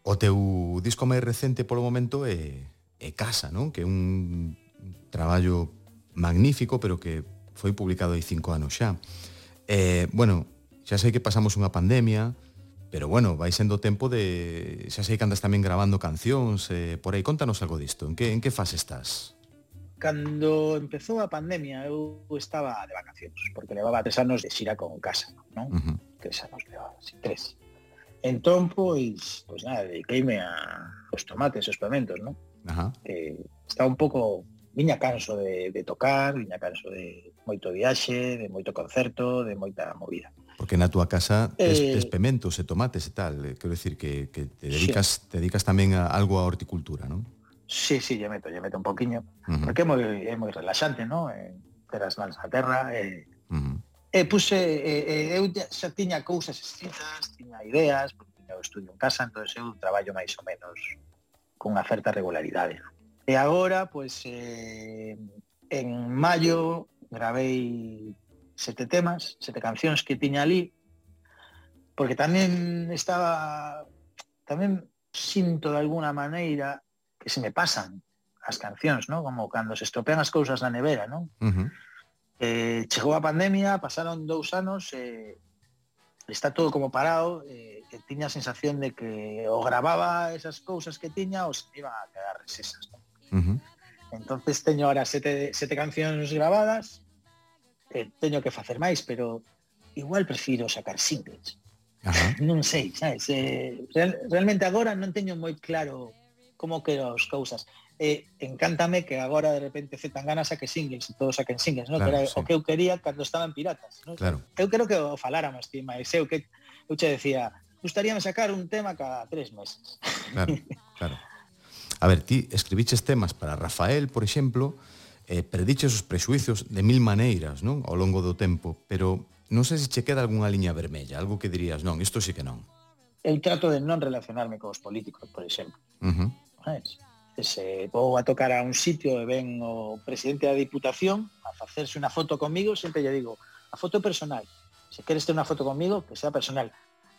S2: O teu disco máis recente polo momento é, é Casa, non? Que é un traballo magnífico, pero que foi publicado hai cinco anos xa. Eh, bueno, xa sei que pasamos unha pandemia, pero bueno, vai sendo tempo de... Xa sei que andas tamén grabando cancións, eh, por aí, contanos algo disto. En que, en que fase estás?
S4: Cando empezou a pandemia, eu estaba de vacacións, porque levaba tres anos de xira con casa, non? Uh -huh. Tres anos levaba, sí, tres Entón, pois, pois nada, dediqueime a os tomates, os pementos, non?
S2: Ajá.
S4: Que está un pouco... Viña canso de, de tocar, viña canso de moito viaxe, de moito concerto, de moita movida.
S2: Porque na túa casa tes,
S4: eh,
S2: tes pementos e tomates e tal. Eh, quero decir que, que te dedicas sí. te dedicas tamén a algo a horticultura, non?
S4: Sí, sí, lle meto, lle meto un poquiño.
S2: Uh -huh.
S4: Porque é moi, é moi relaxante, non? Eh, ter as mans na terra,
S2: eh,
S4: E puse, e, e, eu xa tiña cousas escritas, tiña ideas, porque tiña o estudio en casa, entón eu traballo máis ou menos con unha certa regularidade. E agora, pois, eh, en maio gravei sete temas, sete cancións que tiña ali, porque tamén estaba, tamén sinto de alguna maneira que se me pasan as cancións, non? Como cando se estropean as cousas na nevera, non?
S2: Uh -huh
S4: Eh, chegou a pandemia, pasaron dous anos, eh, está todo como parado, eh, que tiña a sensación de que o gravaba esas cousas que tiña ou se iban a quedar resesas. ¿no?
S2: Uh -huh.
S4: Entonces teño ahora sete, sete cancións grabadas, eh, teño que facer máis, pero igual prefiro sacar singles.
S2: Ajá.
S4: Non sei, sabes? Eh, real, realmente agora non teño moi claro como quero as cousas e encántame que agora de repente Z tan ganas a que singles e todos saquen singles, ¿no?
S2: Claro,
S4: que era
S2: sí.
S4: o que eu quería cando estaban piratas, ¿no?
S2: Claro.
S4: Eu creo que o faláramos ti, máis eu que eu che decía, gustaríame sacar un tema cada tres meses.
S2: Claro, claro. A ver, ti escribiches temas para Rafael, por exemplo, eh, perdiches os prexuizos de mil maneiras, non? Ao longo do tempo, pero non sei se che queda algunha liña vermella, algo que dirías, non, isto sí que non.
S4: Eu trato de non relacionarme cos políticos, por exemplo.
S2: Uh -huh.
S4: ¿Sabes? se vou a tocar a un sitio e ven o presidente da Diputación a facerse unha foto comigo, sempre lle digo, a foto personal. Se queres ter unha foto comigo, que sea personal.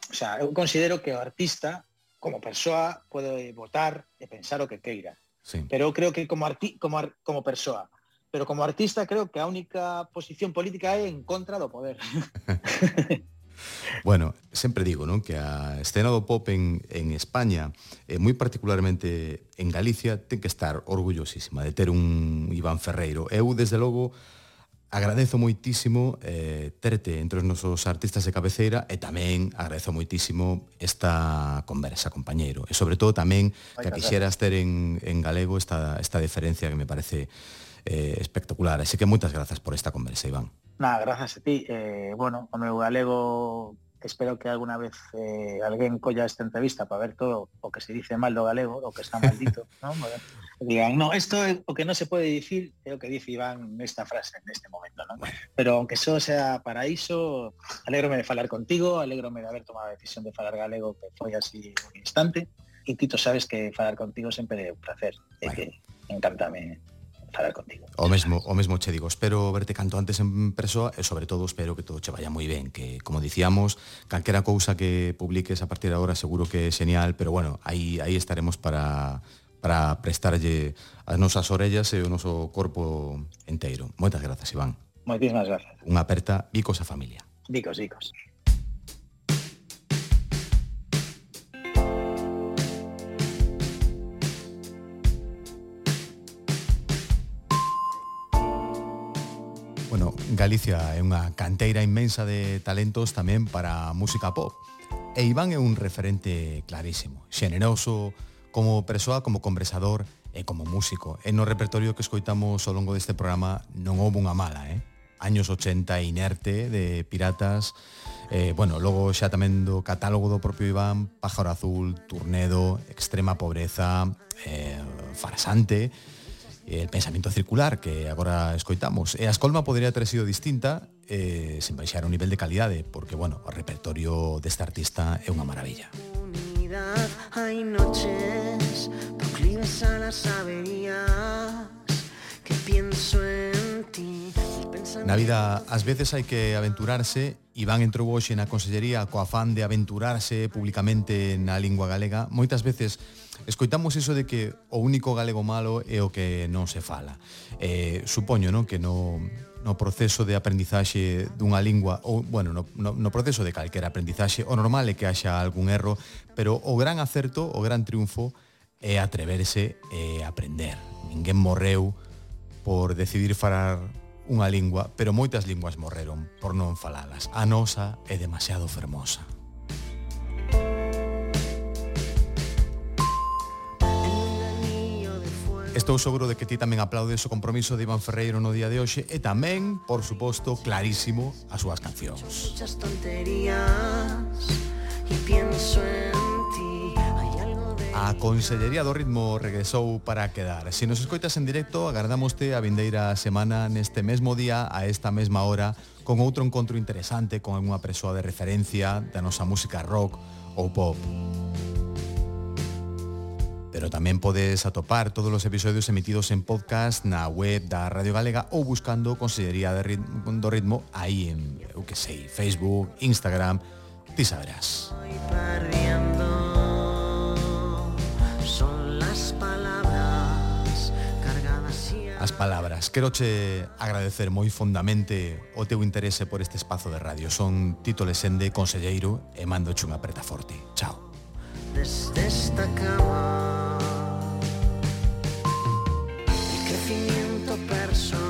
S4: O sea, eu considero que o artista, como persoa, pode votar e pensar o que queira.
S2: Sí.
S4: Pero eu creo que como, arti como, ar como persoa. Pero como artista creo que a única posición política é en contra do poder.
S2: Bueno, sempre digo non que a escena do pop en, en España, e moi particularmente en Galicia, ten que estar orgullosísima de ter un Iván Ferreiro. Eu, desde logo, agradezo moitísimo eh, terte entre os nosos artistas de cabeceira e tamén agradezo moitísimo esta conversa, compañeiro. E sobre todo tamén que a quixeras ter en, en galego esta, esta diferencia que me parece eh, espectacular. Así que moitas grazas por esta conversa, Iván.
S4: Nada, gracias a ti. Eh, bueno, o meu galego espero que alguna vez eh, alguén colla esta entrevista para ver todo o que se dice mal do galego, o que está maldito, ¿no? Digan, no, esto é o que non se pode dicir é o que dice Iván nesta frase, neste momento, ¿no? Pero aunque só sea para iso, alégrome de falar contigo, alégrome de haber tomado a decisión de falar galego que foi así un instante, e Tito sabes que falar contigo sempre é un placer, que encantame falar contigo.
S2: O mesmo, o mesmo che digo, espero verte canto antes en persoa e sobre todo espero que todo che vaya moi ben, que como dicíamos, calquera cousa que publiques a partir de agora seguro que é genial, pero bueno, aí aí estaremos para para prestarlle as nosas orellas e o noso corpo enteiro. Moitas grazas, Iván.
S4: Moitísimas grazas.
S2: Unha aperta, bicos a familia.
S4: Bicos,
S2: bicos. Galicia é unha canteira inmensa de talentos tamén para música pop. E Iván é un referente clarísimo, xeneroso como persoa, como conversador e como músico. E no repertorio que escoitamos ao longo deste programa non houve unha mala, eh? Años 80 inerte de Piratas, eh, bueno, logo xa tamén do catálogo do propio Iván, Pájaro Azul, Turnedo, Extrema Pobreza, eh, Farsante, el pensamento circular que agora escoitamos. E a escolma poderia ter sido distinta eh, sen baixar o nivel de calidade, porque, bueno, o repertorio deste artista é unha maravilla.
S3: Hai noches proclives a las averías que pienso en ti.
S2: Na vida, ás veces hai que aventurarse Iván entrou hoxe na Consellería co afán de aventurarse publicamente na lingua galega. Moitas veces Escoitamos iso de que o único galego malo é o que non se fala. Eh, supoño, non, que no no proceso de aprendizaxe dunha lingua ou, bueno, no, no, no proceso de calquera aprendizaxe, o normal é que haxa algún erro, pero o gran acerto, o gran triunfo é atreverse e aprender. Ninguén morreu por decidir falar unha lingua, pero moitas linguas morreron por non falalas. A nosa é demasiado fermosa. Estou seguro de que ti tamén aplaudes o compromiso de Iván Ferreiro no día de hoxe e tamén, por suposto, clarísimo as súas cancións.
S3: Muchas tonterías y pienso en
S2: A Consellería do Ritmo regresou para quedar. Se nos escoitas en directo, agardámoste a vindeira semana neste mesmo día a esta mesma hora con outro encontro interesante con unha persoa de referencia da nosa música rock ou pop pero tamén podes atopar todos os episodios emitidos en podcast na web da Radio Galega ou buscando Consellería de ritmo, do Ritmo aí en, eu que sei, Facebook, Instagram, ti
S3: sabrás. Son las palabras cargadas y...
S2: As palabras. Queroche agradecer moi fondamente o teu interese por este espazo de radio. Son Tito Lesende, conselleiro, e mando un aperta forte. Chao.
S3: Desde esta cama. El crecimiento personal